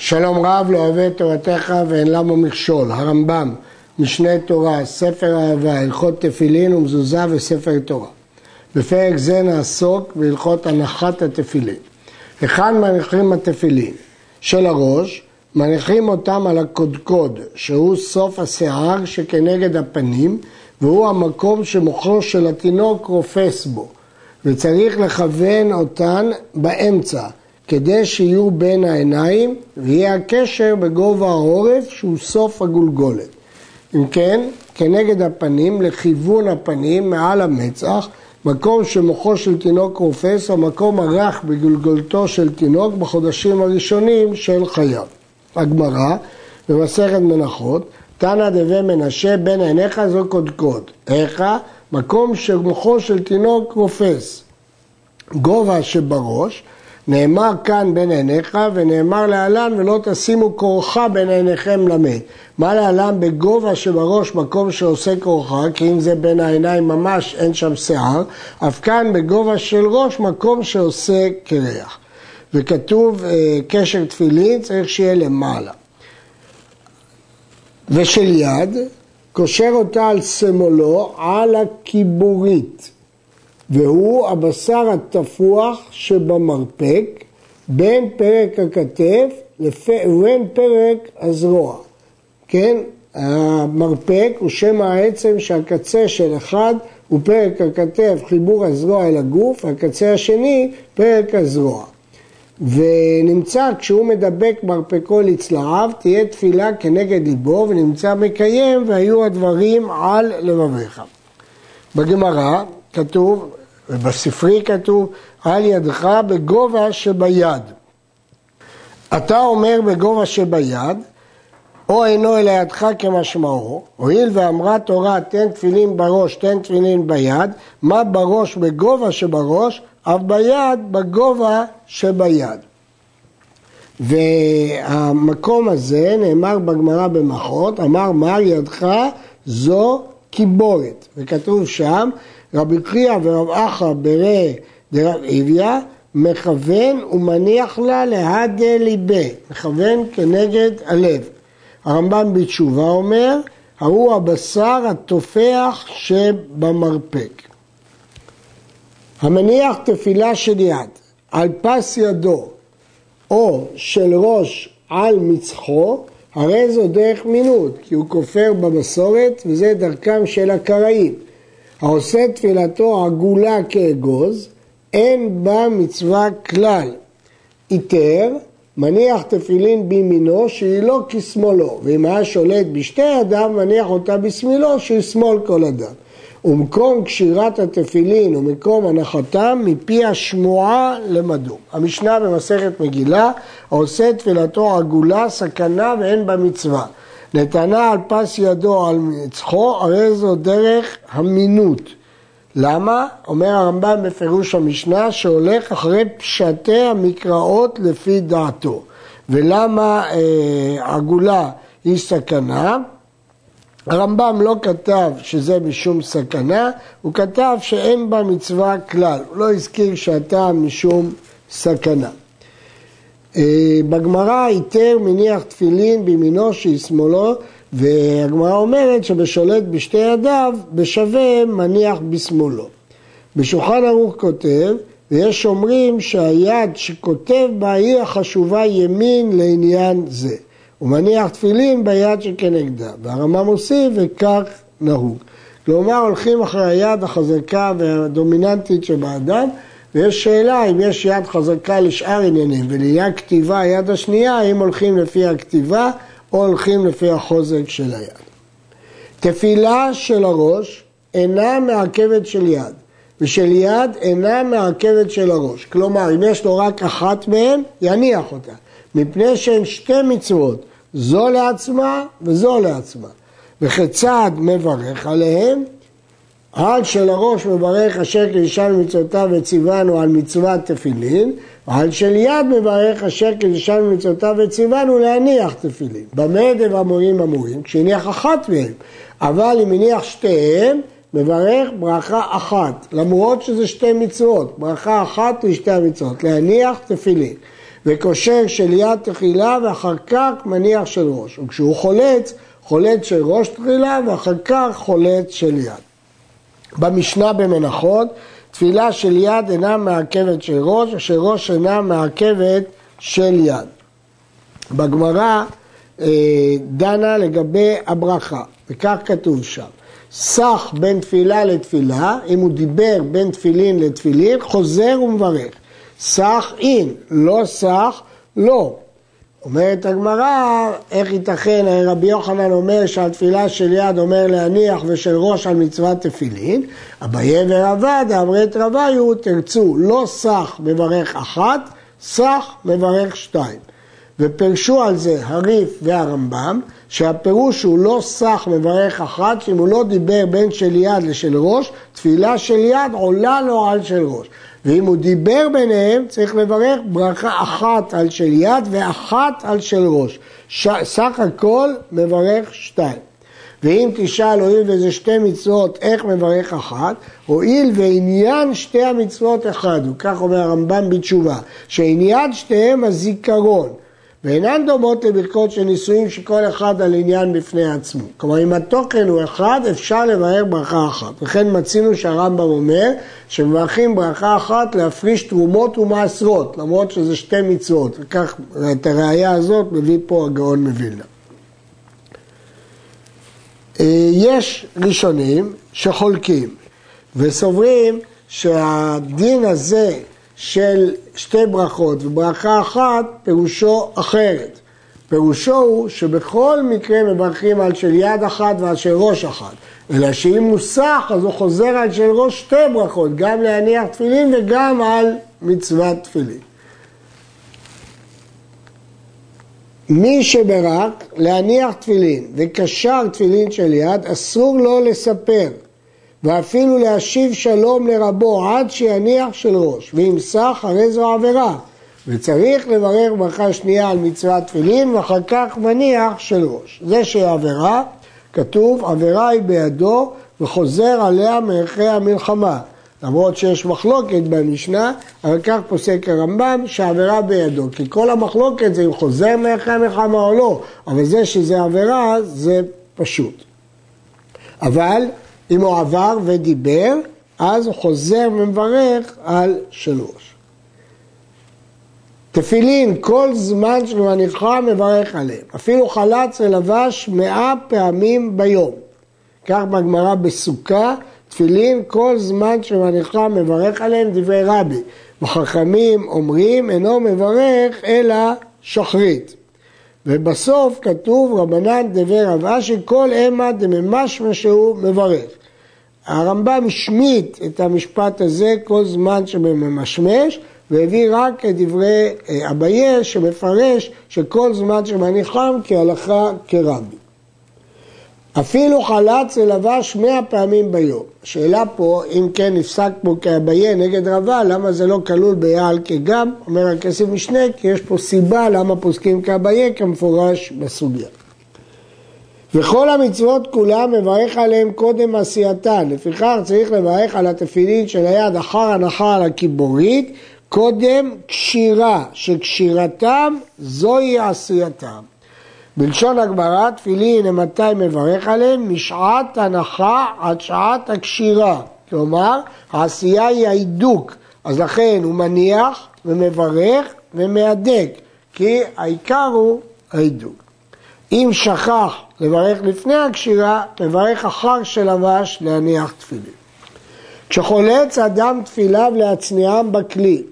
שלום רב לא אוהב את תורתך ואין למה מכשול, הרמב"ם, משנה תורה, ספר אהבה, הלכות תפילין ומזוזה וספר תורה. בפרק זה נעסוק בהלכות הנחת התפילין. היכן מניחים התפילין? של הראש, מניחים אותם על הקודקוד, שהוא סוף השיער שכנגד הפנים, והוא המקום שמוחו של התינוק רופס בו, וצריך לכוון אותן באמצע. כדי שיהיו בין העיניים ויהיה הקשר בגובה העורף שהוא סוף הגולגולת. אם כן, כנגד הפנים, לכיוון הפנים, מעל המצח, מקום שמוחו של תינוק רופס, המקום הרך בגולגולתו של תינוק בחודשים הראשונים של חייו. הגמרא, במסכת מנחות, תנא דבי מנשה בין עיניך זו קודקוד. איך? מקום שמוחו של תינוק רופס. גובה שבראש, נאמר כאן בין עיניך ונאמר להלן ולא תשימו כורחה בין עיניכם למת. מה להלן בגובה שבראש מקום שעושה כורחה, כי אם זה בין העיניים ממש אין שם שיער, אף כאן בגובה של ראש מקום שעושה קרח. וכתוב אה, קשר תפילין צריך שיהיה למעלה. ושל יד, קושר אותה על סמולו על הכיבורית. והוא הבשר התפוח שבמרפק בין פרק הכתף ובין פרק הזרוע. כן, המרפק הוא שם העצם שהקצה של אחד הוא פרק הכתף, חיבור הזרוע אל הגוף, הקצה השני פרק הזרוע. ונמצא כשהוא מדבק מרפקו לצלעיו, תהיה תפילה כנגד ליבו ונמצא מקיים והיו הדברים על לבביך. בגמרא כתוב, ובספרי כתוב, על ידך בגובה שביד. אתה אומר בגובה שביד, או אינו אל ידך כמשמעו, הואיל ואמרה תורה תן תפילין בראש, תן תפילין ביד, מה בראש בגובה שבראש, אף ביד בגובה שביד. והמקום הזה נאמר בגמרא במחות, אמר מר ידך זו קיבורת, וכתוב שם רבי חייא ורב אחא ברא דרב עביה מכוון ומניח לה להדה ליבה, מכוון כנגד הלב. הרמב"ם בתשובה אומר, ההוא הבשר התופח שבמרפק. המניח תפילה של יד על פס ידו או של ראש על מצחו, הרי זו דרך מינות, כי הוא כופר במסורת וזה דרכם של הקראים. העושה תפילתו עגולה כאגוז, אין בה מצווה כלל. איתר, מניח תפילין בימינו שהיא לא כשמאלו, ואם היה שולט בשתי ידיו, מניח אותה בשמאלו שהיא שמאל כל אדם. ומקום קשירת התפילין ומקום הנחתם מפי השמועה למדו. המשנה במסכת מגילה, העושה תפילתו עגולה, סכנה ואין בה מצווה. נתנה על פס ידו על מצחו, הרי זו דרך המינות. למה? אומר הרמב"ם בפירוש המשנה שהולך אחרי פשטי המקראות לפי דעתו. ולמה אה, עגולה היא סכנה? הרמב"ם לא כתב שזה משום סכנה, הוא כתב שאין בה מצווה כלל, הוא לא הזכיר שהטעם משום סכנה. אה, בגמרא היתר מניח תפילין בימינו שהיא שמאלו והגמרא אומרת שבשולט בשתי ידיו בשווה מניח בשמאלו. בשולחן ערוך כותב ויש אומרים שהיד שכותב בה היא החשובה ימין לעניין זה. הוא מניח תפילין ביד שכנגדה והרמב"ם מוסיף וכך נהוג. כלומר הולכים אחרי היד החזקה והדומיננטית שבאדם ויש שאלה אם יש יד חזקה לשאר עניינים, ולעניין כתיבה היד השנייה, האם הולכים לפי הכתיבה או הולכים לפי החוזק של היד. תפילה של הראש אינה מעכבת של יד, ושל יד אינה מעכבת של הראש. כלומר, אם יש לו רק אחת מהן, יניח אותה, מפני שהן שתי מצוות, זו לעצמה וזו לעצמה. וכיצד מברך עליהן? על של הראש מברך אשר קידשנו מצוותיו וציוונו על מצוות תפילין, ועל של יד מברך אשר קידשנו מצוותיו וציוונו להניח תפילין. במה דבמורים אמורים? כשהניח אחת מהם, אבל אם הניח שתיהם, מברך ברכה אחת, למרות שזה שתי מצוות, ברכה אחת לשתי המצוות, להניח תפילין. וקושר של יד תחילה ואחר כך מניח של ראש. וכשהוא חולץ, חולץ של ראש תחילה ואחר כך חולץ של יד. במשנה במנחות, תפילה של יד אינה מעכבת של ראש, אשר ראש אינה מעכבת של יד. בגמרא אה, דנה לגבי הברכה, וכך כתוב שם: סח בין תפילה לתפילה, אם הוא דיבר בין תפילין לתפילין, חוזר ומברך. סח אין, לא סח, לא. אומרת הגמרא, איך ייתכן, רבי יוחנן אומר שעל תפילה של יד אומר להניח ושל ראש על מצוות תפילין, אביה ורבא דאמרת רביו תרצו, לא סח מברך אחת, סח מברך שתיים. ופרשו על זה הריף והרמב"ם, שהפירוש הוא לא סח מברך אחת, שאם הוא לא דיבר בין של יד לשל ראש, תפילה של יד עולה לו על של ראש. ואם הוא דיבר ביניהם, צריך לברך ברכה אחת על של יד ואחת על של ראש. ש... סך הכל מברך שתיים. ואם תשאל, הואיל וזה שתי מצוות, איך מברך אחת? הואיל ועניין שתי המצוות אחד הוא, כך אומר הרמב"ם בתשובה, שעניין שתיהם הזיכרון. ואינן דומות לברכות של נישואים שכל אחד על עניין בפני עצמו. כלומר, אם התוכן הוא אחד, אפשר לבאר ברכה אחת. וכן מצינו שהרמב"ם אומר שמברכים ברכה אחת להפריש תרומות ומעשרות, למרות שזה שתי מצוות. וכך, את הראייה הזאת מביא פה הגאון מווילנה. אה, יש ראשונים שחולקים וסוברים שהדין הזה של שתי ברכות וברכה אחת, פירושו אחרת. פירושו הוא שבכל מקרה מברכים על של יד אחת ועל של ראש אחת. אלא שאם מוסך, אז הוא חוזר על של ראש שתי ברכות, גם להניח תפילין וגם על מצוות תפילין. מי שברק להניח תפילין וקשר תפילין של יד, אסור לו לספר. ואפילו להשיב שלום לרבו עד שיניח של ראש, סח הרי זו עבירה, וצריך לברך ברכה שנייה על מצוות תפילין ואחר כך מניח של ראש. זה שעבירה, כתוב עבירה היא בידו וחוזר עליה מערכי המלחמה. למרות שיש מחלוקת במשנה, אבל כך פוסק הרמב"ם שהעבירה בידו. כי כל המחלוקת זה אם חוזר מערכי המלחמה או לא, אבל זה שזה עבירה זה פשוט. אבל אם הוא עבר ודיבר, אז הוא חוזר ומברך על שלוש. תפילין, כל זמן שמניחה מברך עליהם. אפילו חלץ ולבש מאה פעמים ביום. כך בגמרא בסוכה, תפילין כל זמן שמניחה מברך עליהם דברי רבי. וחכמים אומרים אינו מברך אלא שחרית. ובסוף כתוב רבנן דבר רב אשי כל אימה דממש שהוא מברך. הרמב"ם השמיט את המשפט הזה כל זמן שממשמש והביא רק את דברי אה, אביה שמפרש שכל זמן שמניחם כהלכה כרבי. אפילו חלץ ולבש מאה פעמים ביום. השאלה פה, אם כן נפסק פה כאביה נגד רבה, למה זה לא כלול ביעל כגם? אומר הכסף משנה, כי יש פה סיבה למה פוסקים כאביה כמפורש בסוגיה. וכל המצוות כולם מברך עליהם קודם עשייתן, לפיכך צריך לברך על התפילין של היד אחר הנחה על הקיבורית, קודם קשירה, שקשירתם זוהי עשייתם. בלשון הגמרא, תפילין מתי מברך עליהם? משעת הנחה עד שעת הקשירה. כלומר, העשייה היא ההידוק, אז לכן הוא מניח ומברך ומהדק, כי העיקר הוא ההידוק. אם שכח לברך לפני הקשירה, לברך אחר שלבש להניח תפילין. כשחולץ אדם תפיליו להצניעם בכלי,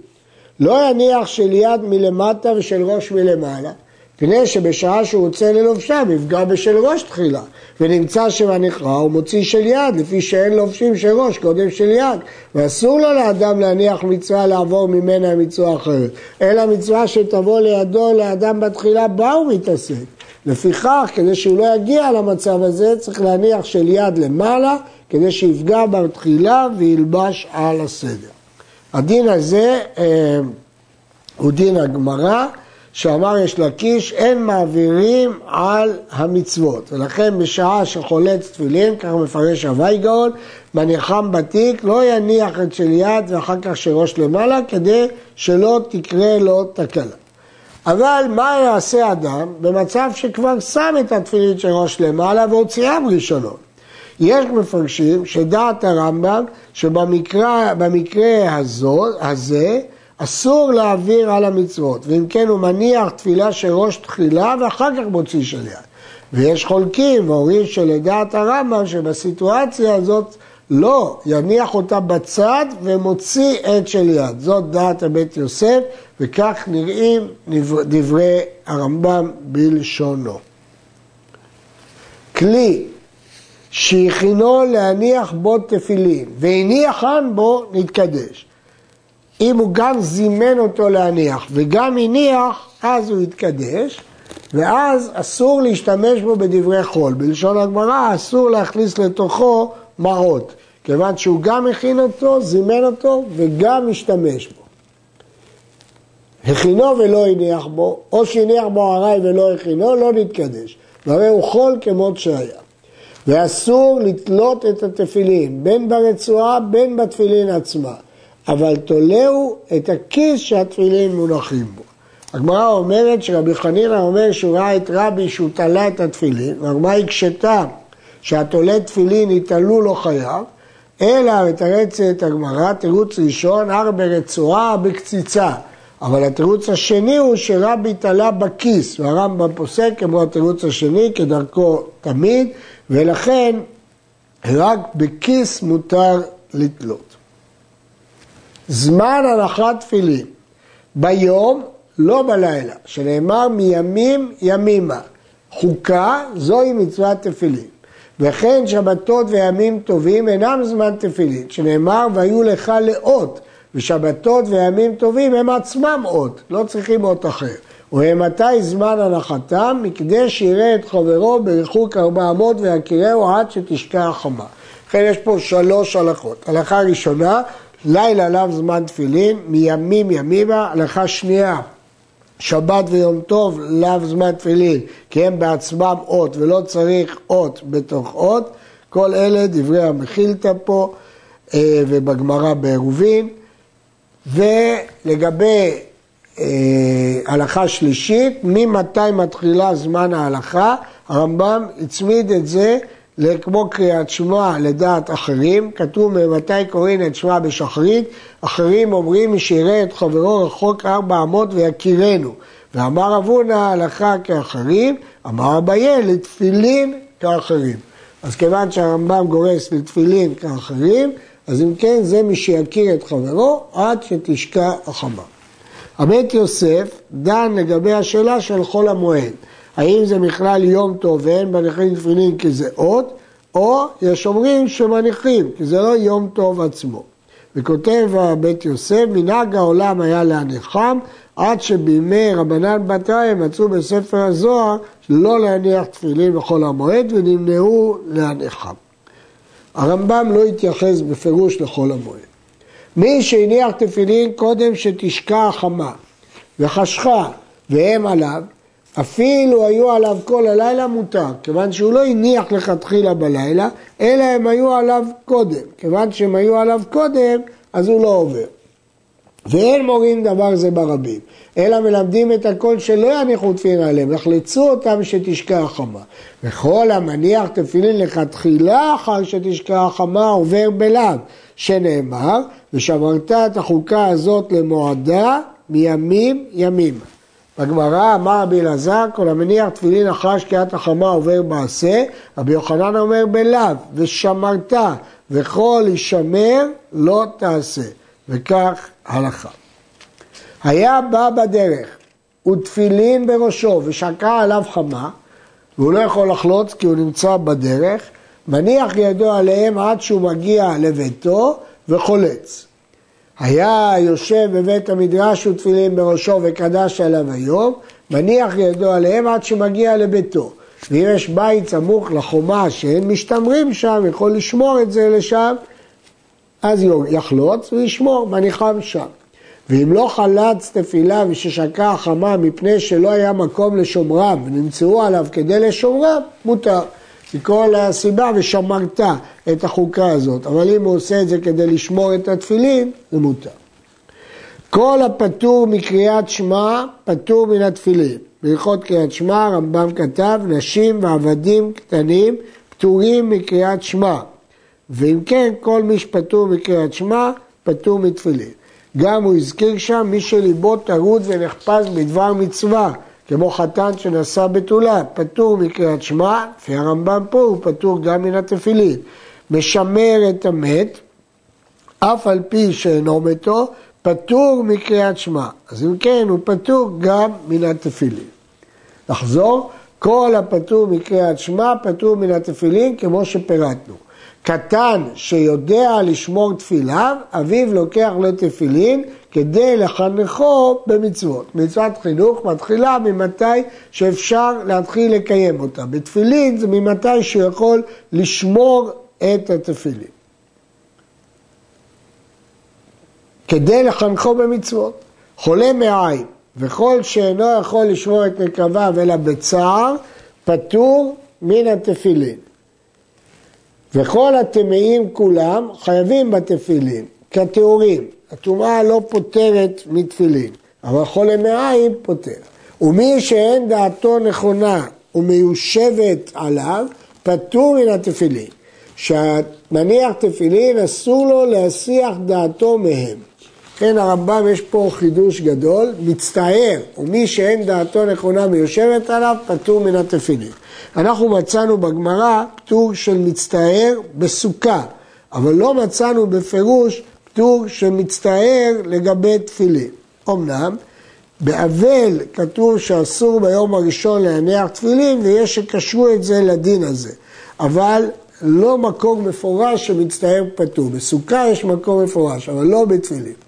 לא יניח של יד מלמטה ושל ראש מלמעלה, מפני שבשעה שהוא רוצה ללובשם יפגע בשל ראש תחילה, ונמצא שמניחה הוא מוציא של יד, לפי שאין לובשים של ראש קודם של יד, ואסור לו לאדם להניח מצווה לעבור ממנה מצווה אחרת, אלא מצווה שתבוא לידו לאדם בתחילה בה הוא מתעסק. לפיכך, כדי שהוא לא יגיע למצב הזה, צריך להניח של יד למעלה, כדי שיפגע בתחילה וילבש על הסדר. הדין הזה אה, הוא דין הגמרא, שאמר יש לקיש, אין מעבירים על המצוות. ולכן בשעה שחולץ תפילין, ככה מפרש הווי גאון, מניחם בתיק, לא יניח את של יד ואחר כך של ראש למעלה, כדי שלא תקרה לו תקלה. אבל מה יעשה אדם במצב שכבר שם את התפילין של ראש למעלה והוציאם ראשונות? יש מפרשים שדעת הרמב"ם שבמקרה הזו, הזה אסור להעביר על המצוות, ואם כן הוא מניח תפילה של ראש תחילה ואחר כך מוציא שליח. ויש חולקים ואומרים שלדעת הרמב"ם שבסיטואציה הזאת לא, יניח אותה בצד ומוציא עד של יד. זאת דעת הבית יוסף, וכך נראים דברי הרמב"ם בלשונו. כלי שהכינו להניח בו תפילין, והניחן בו נתקדש. אם הוא גם זימן אותו להניח וגם הניח, אז הוא יתקדש, ואז אסור להשתמש בו בדברי חול. בלשון הגמרא אסור להכניס לתוכו מעות, כיוון שהוא גם הכין אותו, זימן אותו וגם השתמש בו. הכינו ולא הניח בו, או שהניח בו ארעי ולא הכינו, לא נתקדש. והרי הוא חול כמות שהיה. ואסור לתלות את התפילין, בין ברצועה בין בתפילין עצמה, אבל תולהו את הכיס שהתפילין מונחים בו. הגמרא אומרת שרבי חנינא אומר שהוא ראה את רבי שהוא תלה את התפילין, והגמרא הקשתה שהתולה תפילין יתלו לו חייו, אלא מתרצת הגמרא, תירוץ ראשון, הר ברצועה בקציצה. אבל התירוץ השני הוא שרבי תלה בכיס, והרמב"ם פוסק כמו התירוץ השני, כדרכו תמיד, ולכן רק בכיס מותר לתלות. זמן הנחת תפילין, ביום, לא בלילה, שנאמר מימים ימימה. חוקה, זוהי מצוות תפילין. וכן שבתות וימים טובים אינם זמן תפילין, שנאמר והיו לך לאות, ושבתות וימים טובים הם עצמם אות, לא צריכים אות אחר. ומתי זמן הנחתם? מכדי שיראה את חברו בריחוק ארבע אמות ויכירהו עד שתשקע החמה. לכן יש פה שלוש הלכות. הלכה ראשונה, לילה לאו זמן תפילין, מימים ימימה. הלכה שנייה, שבת ויום טוב לאו זמן תפילין, כי הם בעצמם אות ולא צריך אות בתוך אות. כל אלה דברי המחילתא פה אה, ובגמרא בעירובין. ולגבי אה, הלכה שלישית, ממתי מתחילה זמן ההלכה, הרמב"ם הצמיד את זה כמו קריאת שמע לדעת אחרים, כתוב ממתי קוראים את שמע בשחרית, אחרים אומרים מי שיראה את חברו רחוק ארבע אמות ויכירנו. ואמר אבונה הלכה כאחרים, אמר אביי לתפילין כאחרים. אז כיוון שהרמב"ם גורס לתפילין כאחרים, אז אם כן זה מי שיכיר את חברו עד שתשקע החמה. הבית יוסף דן לגבי השאלה של חול המועד. האם זה בכלל יום טוב ואין מניחים תפילין כי זה אות, או יש אומרים שמניחים, כי זה לא יום טוב עצמו. וכותב הבית יוסף, מנהג העולם היה להניחם, עד שבימי רבנן בתריה מצאו בספר הזוהר לא להניח תפילין בחול המועד ונמנעו להניחם. הרמב"ם לא התייחס בפירוש לחול המועד. מי שהניח תפילין קודם שתשקע החמה וחשכה והם עליו, אפילו היו עליו כל הלילה מותר, כיוון שהוא לא הניח לכתחילה בלילה, אלא הם היו עליו קודם. כיוון שהם היו עליו קודם, אז הוא לא עובר. ואין מורים דבר זה ברבים, אלא מלמדים את הכל שלא יניחו תפילין עליהם, יחלצו אותם שתשקע החמה. וכל המניח תפילין לכתחילה אחר שתשקע החמה עובר בלאו, שנאמר, ושמרת את החוקה הזאת למועדה מימים ימימה. בגמרא אמר רבי אלעזר, כל המניח תפילין אחר שקיעת החמה עובר בעשה, רבי יוחנן אומר בלאו, ושמרת, וכל ישמר לא תעשה. וכך הלכה. היה בא בדרך ותפילין בראשו ושקע עליו חמה, והוא לא יכול לחלוץ כי הוא נמצא בדרך, מניח ידו עליהם עד שהוא מגיע לביתו וחולץ. היה יושב בבית המדרש ותפילין בראשו וקדש עליו היום, מניח ידו עליהם עד שמגיע לביתו. ואם יש בית סמוך לחומה שאין משתמרים שם, יכול לשמור את זה לשם, אז יחלוץ וישמור, מניחם שם. ואם לא חלץ תפילה וששקע החמה מפני שלא היה מקום לשומרם ונמצאו עליו כדי לשומרם, מותר. מכל הסיבה ושמרת את החוקה הזאת. אבל אם הוא עושה את זה כדי לשמור את התפילין, זה מותר. כל הפטור מקריאת שמע, פטור מן התפילין. בהלכות קריאת שמע, הרמב"ם כתב, נשים ועבדים קטנים פטורים מקריאת שמע. ואם כן, כל מי שפטור מקריאת שמע, פטור מתפילין. גם הוא הזכיר שם מי שליבו טרוד ונחפש בדבר מצווה, כמו חתן שנשא בתולה, פטור מקריאת שמע, לפי הרמב"ם פה הוא פטור גם מן התפילין. משמר את המת, אף על פי שאינו מתו, פטור מקריאת שמע. אז אם כן, הוא פטור גם מן התפילין. נחזור, כל הפטור מקריאת שמע פטור מן התפילין כמו שפירטנו. קטן שיודע לשמור תפיליו, אביו לוקח לו תפילין כדי לחנכו במצוות. מצוות חינוך מתחילה ממתי שאפשר להתחיל לקיים אותה. בתפילין זה ממתי שהוא יכול לשמור את התפילין. כדי לחנכו במצוות. חולה מעין וכל שאינו יכול לשמור את נקביו אלא בצער, פטור מן התפילין. וכל הטמאים כולם חייבים בתפילין, כטהורים. הטומאה לא פותרת מתפילין, אבל חולה מעין פותר. ומי שאין דעתו נכונה ומיושבת עליו, פטור מן התפילין. שהמניח תפילין אסור לו להסיח דעתו מהם. כן, הרמב"ם יש פה חידוש גדול, מצטער, ומי שאין דעתו נכונה מיושבת עליו, פטור מן התפילין. אנחנו מצאנו בגמרא פטור של מצטער בסוכה, אבל לא מצאנו בפירוש פטור של מצטער לגבי תפילין. אמנם, באבל כתוב שאסור ביום הראשון להניח תפילין ויש שקשרו את זה לדין הזה. אבל לא מקור מפורש שמצטער פטור. בסוכה יש מקור מפורש, אבל לא בתפילין.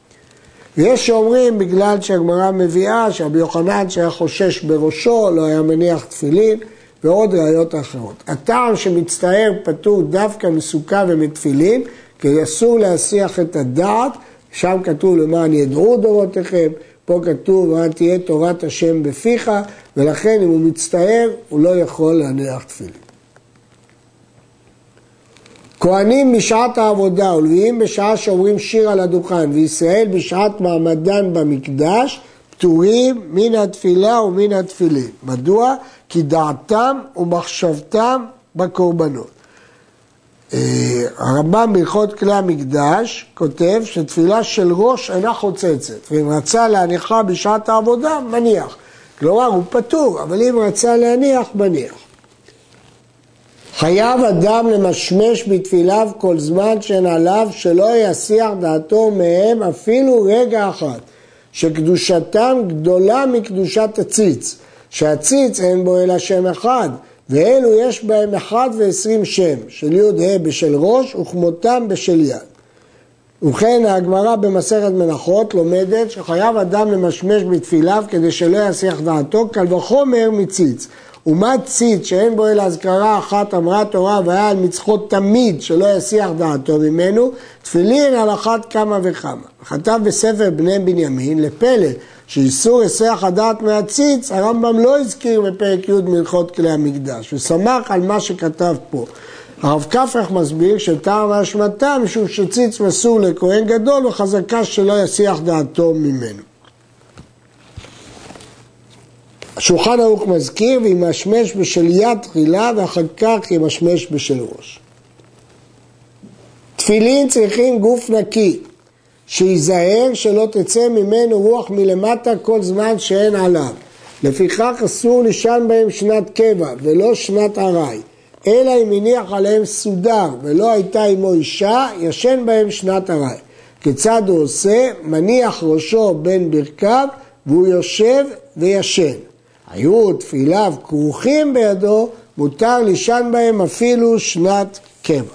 ויש שאומרים בגלל שהגמרא מביאה שרבי יוחנן שהיה חושש בראשו, לא היה מניח תפילין, ועוד ראיות אחרות. הטעם שמצטער פטור דווקא מסוכה ומתפילין, כי אסור להסיח את הדעת, שם כתוב למען ידעו דורותיכם, פה כתוב למען תהיה תורת השם בפיך, ולכן אם הוא מצטער, הוא לא יכול להניח תפילין. כהנים בשעת העבודה ולוויים בשעה שאומרים שיר על הדוכן וישראל בשעת מעמדן במקדש פטורים מן התפילה ומן התפילין. מדוע? כי דעתם ומחשבתם בקורבנות. אה, הרמב"ם בהלכות כלי המקדש כותב שתפילה של ראש אינה חוצצת, ואם רצה להניחה בשעת העבודה, מניח. כלומר, הוא פטור, אבל אם רצה להניח, מניח. חייב אדם למשמש בתפיליו כל זמן שאין עליו שלא יסיח דעתו מהם אפילו רגע אחד, שקדושתם גדולה מקדושת הציץ, שהציץ אין בו אלא שם אחד, ואלו יש בהם אחד ועשרים שם, של י"ה בשל ראש וכמותם בשל יד. ובכן הגמרא במסכת מנחות לומדת שחייב אדם למשמש בתפיליו כדי שלא יסיח דעתו, קל וחומר מציץ. ומה ציץ שאין בו אלא אזכרה אחת אמרה תורה והיה על מצחות תמיד שלא יסיח דעתו ממנו, תפילין על אחת כמה וכמה. כתב בספר בני בנימין לפלא שאיסור הסח הדעת מהציץ, הרמב"ם לא הזכיר בפרק י' מלכות כלי המקדש, ושמח על מה שכתב פה. הרב כפרח מסביר שטעם האשמתה משום שציץ מסור לכהן גדול וחזקה שלא יסיח דעתו ממנו. השולחן ערוך מזכיר וימשמש בשל יד תחילה ואחר כך ימשמש בשל ראש. תפילין צריכים גוף נקי, שייזהר שלא תצא ממנו רוח מלמטה כל זמן שאין עליו. לפיכך אסור לישן בהם שנת קבע ולא שנת ארעי, אלא אם הניח עליהם סודר ולא הייתה עמו אישה, ישן בהם שנת ארעי. כיצד הוא עושה? מניח ראשו בין ברכיו והוא יושב וישן. היו תפיליו כרוכים בידו, מותר לישן בהם אפילו שנת קבע.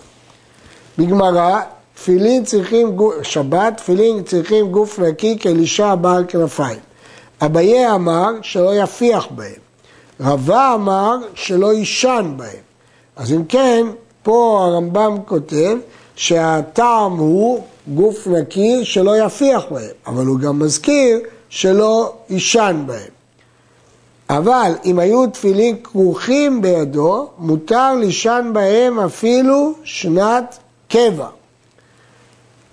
בגמרא, תפילין צריכים, שבת, תפילין צריכים גוף נקי כאלישע בעל כנפיים. אביי אמר שלא יפיח בהם. רבה אמר שלא יישן בהם. אז אם כן, פה הרמב"ם כותב שהטעם הוא גוף נקי שלא יפיח בהם, אבל הוא גם מזכיר שלא יישן בהם. אבל אם היו תפילין כרוכים בידו, מותר לישן בהם אפילו שנת קבע.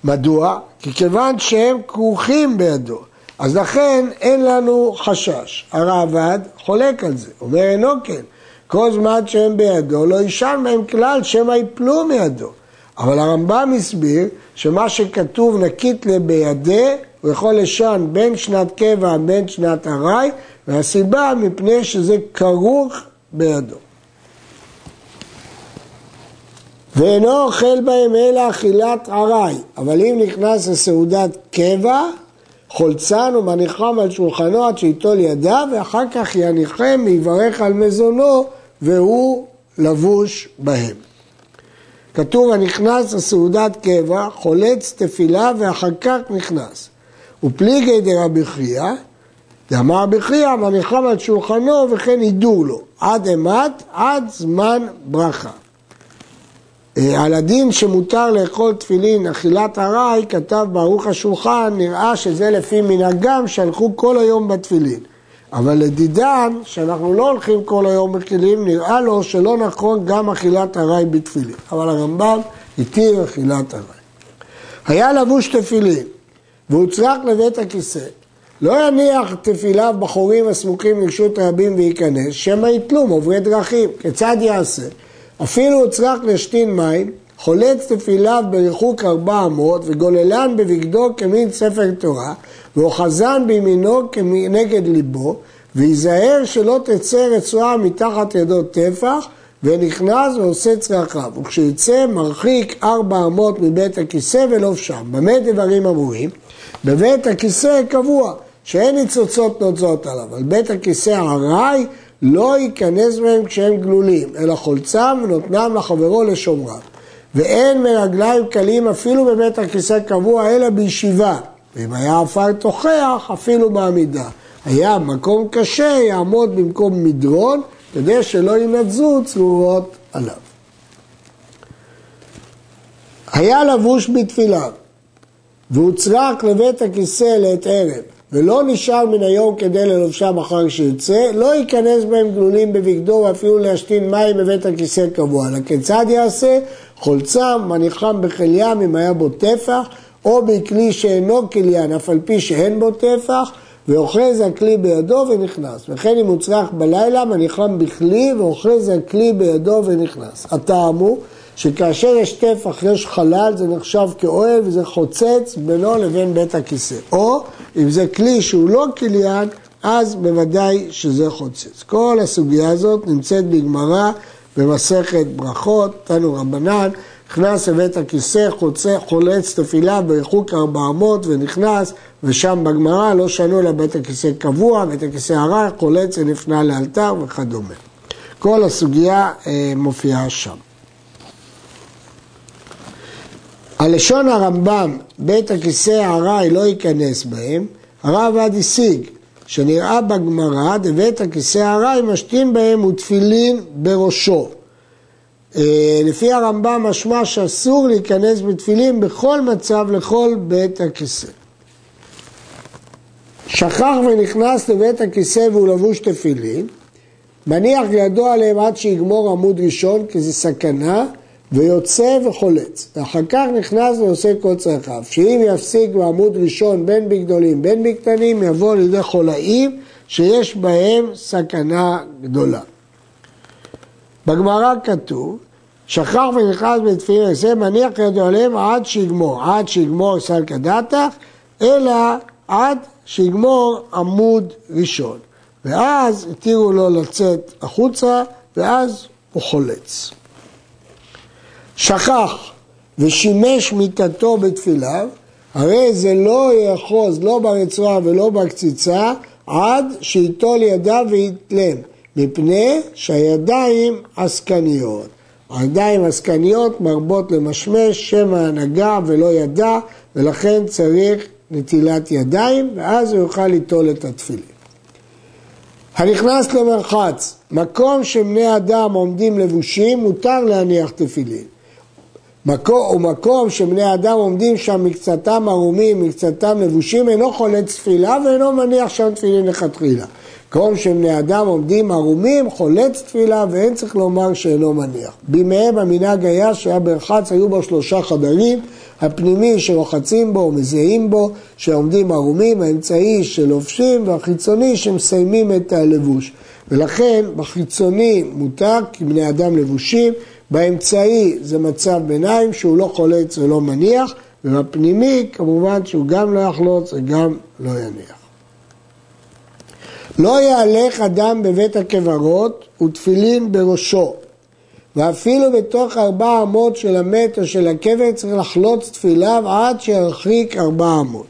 מדוע? כי כיוון שהם כרוכים בידו, אז לכן אין לנו חשש. הרעב"ד חולק על זה, אומר אינו כן. כל זמן שהם בידו לא יישן מהם כלל שמא יפלו מידו. אבל הרמב"ם הסביר שמה שכתוב נקית לבידי הוא יכול לשן בין שנת קבע בין שנת ארעי והסיבה מפני שזה כרוך בידו. ואינו אוכל בהם אלא אכילת ארעי, אבל אם נכנס לסעודת קבע, חולצן ומניחם על שולחנו עד שיטול ידיו, ואחר כך יניחם ויברך על מזונו, והוא לבוש בהם. כתוב הנכנס לסעודת קבע, חולץ תפילה ואחר כך נכנס. ופליגי דרבי חייא, דאמר בחייא, מניחם על שולחנו וכן הידור לו, עד אימת, עד זמן ברכה. אה, על הדין שמותר לאכול תפילין אכילת ארעי, כתב ברוך השולחן, נראה שזה לפי מנהגם שהלכו כל היום בתפילין. אבל לדידן, שאנחנו לא הולכים כל היום בתפילין, נראה לו שלא נכון גם אכילת ארעי בתפילין. אבל הרמב"ם התיר אכילת ארעי. היה לבוש תפילין והוצרח לבית הכיסא. לא יניח תפיליו בחורים הסמוכים לרשות רבים וייכנס, שמא יתלום עוברי דרכים. כיצד יעשה? אפילו הוצרך לשתין מים, חולץ תפיליו בריחוק ארבע אמות וגוללן בבגדו כמין ספר תורה ואוחזן בימינו כנגד ליבו וייזהר שלא תצא רצועה מתחת ידו טפח ונכנס ועושה צרכיו וכשיצא מרחיק ארבע אמות מבית הכיסא ולא שם. במה דברים אמורים? בבית הכיסא קבוע שאין ניצוצות נוצות עליו, על בית הכיסא ארעי לא ייכנס בהם כשהם גלולים, אלא חולצם ונותנם לחברו לשומרם. ואין מרגליים קלים אפילו בבית הכיסא קבוע, אלא בישיבה. ואם היה עפר תוכח, אפילו בעמידה. היה מקום קשה, יעמוד במקום מדרון, כדי שלא ינדזו צרורות עליו. היה לבוש בתפילה, והוצרק לבית הכיסא לעת ערב, ולא נשאר מן היום כדי ללובשם אחר שיוצא, לא ייכנס בהם גלולים בבגדו ואפילו להשתין מים בבית הכיסא קבוע. אלא כיצד יעשה? חולצם, מניחם בחיל ים אם היה בו טפח, או בכלי שאינו כליין, אף על פי שאין בו טפח, ואוחז הכלי בידו ונכנס. וכן אם הוצרח בלילה, מניחם בכלי ואוחז הכלי בידו ונכנס. הטעם הוא שכאשר יש טפח, יש חלל, זה נחשב כאוהל וזה חוצץ בינו לבין בית הכיסא. או אם זה כלי שהוא לא כליין, אז בוודאי שזה חוצץ. כל הסוגיה הזאת נמצאת בגמרא במסכת ברכות, תנו רבנן, נכנס לבית הכיסא, חוצה, חולץ תפילה בריחוק ארבע אמות ונכנס, ושם בגמרא לא שנו לבית הכיסא קבוע, בית הכיסא הרע, חולץ ונפנה לאלתר וכדומה. כל הסוגיה אה, מופיעה שם. הלשון הרמב"ם, בית הכיסא הארעי לא ייכנס בהם, הרב עד השיג, שנראה בגמרא, דבית הכיסא הארעי משתין בהם ותפילין בראשו. אה, לפי הרמב"ם משמע שאסור להיכנס בתפילין בכל מצב לכל בית הכיסא. שכח ונכנס לבית הכיסא והוא לבוש תפילין, מניח ידו עליהם עד שיגמור עמוד ראשון כי זה סכנה, ויוצא וחולץ. ואחר כך נכנס ועושה כל צרכיו. שאם יפסיק בעמוד ראשון בין בגדולים בין בקטנים, יבוא לידי חולאים שיש בהם סכנה גדולה. בגמרא כתוב, שכח ונכנס בתפילין עשה, מניח ידו עליהם עד שיגמור, עד שיגמור סלקא דתך, אלא עד שיגמור עמוד ראשון. ואז התירו לו לצאת החוצה, ואז הוא חולץ. שכח ושימש מיטתו בתפילה, הרי זה לא יאחוז לא ברצועה ולא בקציצה עד שייטול ידיו ויתלם, מפני שהידיים עסקניות. הידיים עסקניות מרבות למשמש, שמא הנהגה ולא ידע, ולכן צריך נטילת ידיים, ואז הוא יוכל ליטול את התפילין. הנכנס למרחץ, מקום שבני אדם עומדים לבושים, מותר להניח תפילין. מקום, ומקום שבני אדם עומדים שם מקצתם ערומים, מקצתם לבושים, אינו חולץ תפילה ואינו מניח שם תפילין לכתחילה. מקום שבני אדם עומדים ערומים, חולץ תפילה ואין צריך לומר שאינו מניח. בימיהם המנהג היה שהיה ברחץ, היו בו שלושה חדרים, הפנימי שרוחצים בו ומזהים בו, שעומדים ערומים, האמצעי שלובשים והחיצוני שמסיימים את הלבוש. ולכן בחיצוני מותר כי בני אדם לבושים, באמצעי זה מצב ביניים שהוא לא חולץ ולא מניח, ובפנימי כמובן שהוא גם לא יחלוץ וגם לא יניח. לא יהלך אדם בבית הקברות ותפילין בראשו, ואפילו בתוך ארבע אמות של המת או של הקבר צריך לחלוץ תפיליו עד שירחיק ארבע אמות.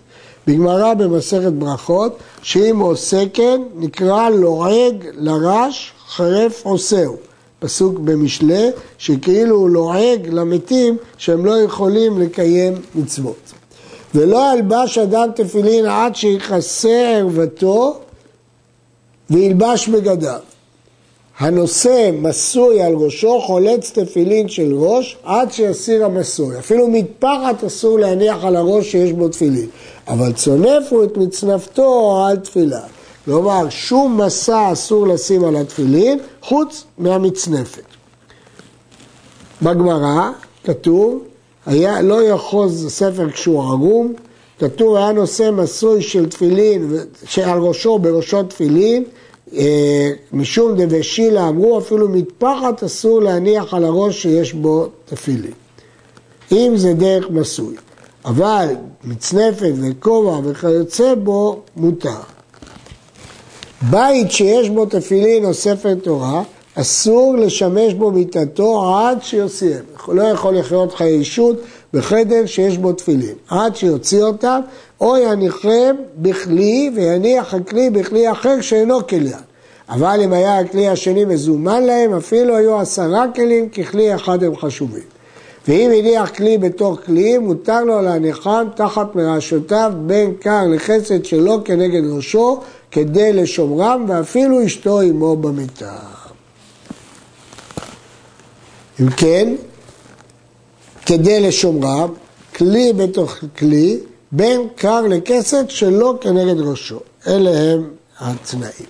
בגמרא במסכת ברכות, שאם עושה כן, נקרא לועג לרש חרף עושהו. פסוק במשלי, שכאילו הוא לועג למתים שהם לא יכולים לקיים מצוות. ולא ילבש אדם תפילין עד שיכסה ערוותו וילבש בגדיו. הנושא מסוי על ראשו חולץ תפילין של ראש עד שיסיר המסוי. אפילו מטפחת אסור להניח על הראש שיש בו תפילין. אבל צונפו את מצנפתו על תפילה. כלומר, שום מסע אסור לשים על התפילין חוץ מהמצנפת. בגמרא כתוב, היה, לא יאחוז ספר כשהוא ערום, כתוב היה נושא מסוי של תפילין, שעל ראשו בראשו תפילין, אה, משום דבשילה אמרו אפילו מטפחת אסור להניח על הראש שיש בו תפילין. אם זה דרך מסוי. אבל מצנפת וכובע וכיוצא בו מותר. בית שיש בו תפילין או ספר תורה, אסור לשמש בו מיטתו עד שיוציאם. הוא לא יכול לחיות חיי אישות בחדר שיש בו תפילין, עד שיוציא אותם, או יניחם בכלי ויניח הכלי בכלי אחר שאינו כליין. אבל אם היה הכלי השני מזומן להם, אפילו היו עשרה כלים, ככלי אחד הם חשובים. ואם הניח כלי בתוך כלי, מותר לו להניחם תחת מרעשותיו בין קר לחסד שלו כנגד ראשו, כדי לשומרם, ואפילו אשתו עמו במיטה. אם כן, כדי לשומרם, כלי בתוך כלי, בין קר לכסת שלא כנגד ראשו. אלה הם התנאים.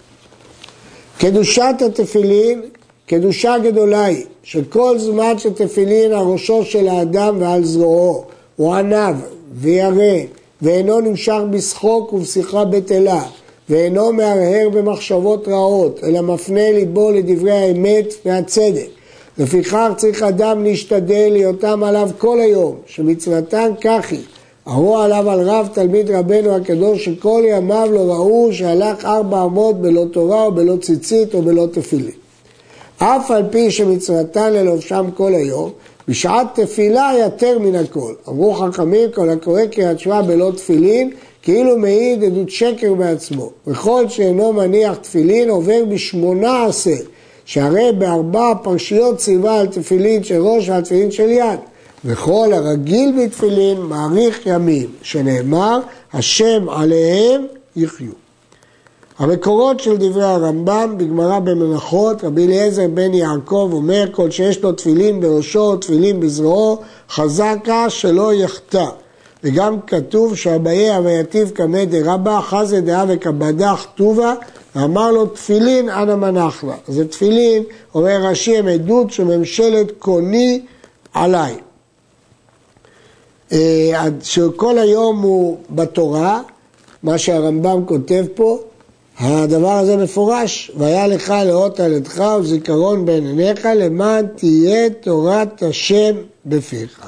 קדושת התפילין, קדושה גדולה היא, שכל זמן שתפילין על ראשו של האדם ועל זרועו, הוא ענב וירא, ואינו נמשך בשחוק ובשיחה בטלה, ואינו מהרהר במחשבות רעות, אלא מפנה ליבו לדברי האמת והצדק. לפיכך צריך אדם להשתדל להיותם עליו כל היום, שמצוותן כך היא. אמרו עליו על רב תלמיד רבנו הקדוש שכל ימיו לא ראו שהלך ארבע אמות בלא תורה או בלא ציצית או בלא תפילין. אף על פי שמצוותן ללובשם כל היום, בשעת תפילה יותר מן הכל. אמרו חכמים כל הקורא קריאת שמע בלא תפילין כאילו מעיד עדות שקר בעצמו. וכל שאינו מניח תפילין עובר בשמונה עשר, שהרי בארבע פרשיות ציווה על תפילין של ראש ועל תפילין של יד. וכל הרגיל בתפילין מאריך ימים, שנאמר, השם עליהם יחיו. המקורות של דברי הרמב"ם בגמרא במנחות, רבי אליעזר בן יעקב אומר, כל שיש לו תפילין בראשו, תפילין בזרועו, חזקה שלא יחטא. וגם כתוב שאביי הוויתיב קמא דרבא, חזה דאה וקבדח טובה, ואמר לו תפילין אנא מנחלה. אז תפילין, אומר רש"י, הם עדות שממשלת קוני עליי. אה, שכל היום הוא בתורה, מה שהרמב"ם כותב פה, הדבר הזה מפורש, והיה לך לאות על ידך וזיכרון בין עיניך למען תהיה תורת השם בפיך.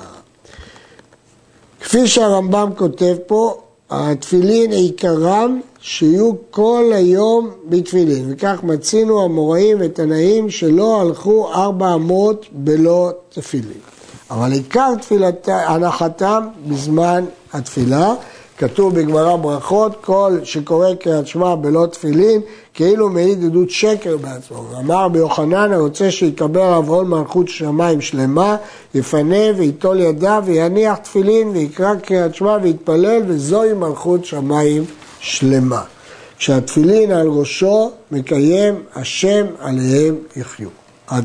כפי שהרמב"ם כותב פה, התפילין עיקרם שיהיו כל היום בתפילין, וכך מצינו המוראים ותנאים שלא הלכו ארבע אמות בלא תפילין. אבל עיקר תפילת, הנחתם בזמן התפילה, כתוב בגמרא ברכות, כל שקורא קריאת שמע בלא תפילין, כאילו מעיד עדות שקר בעצמו. אמר ביוחנן, הרוצה שיקבל עליו עול מלכות שמיים שלמה, יפנה וייטול ידיו ויניח תפילין ויקרא קריאת שמע ויתפלל, וזוהי מלכות שמיים שלמה. כשהתפילין על ראשו, מקיים השם עליהם יחיו. עד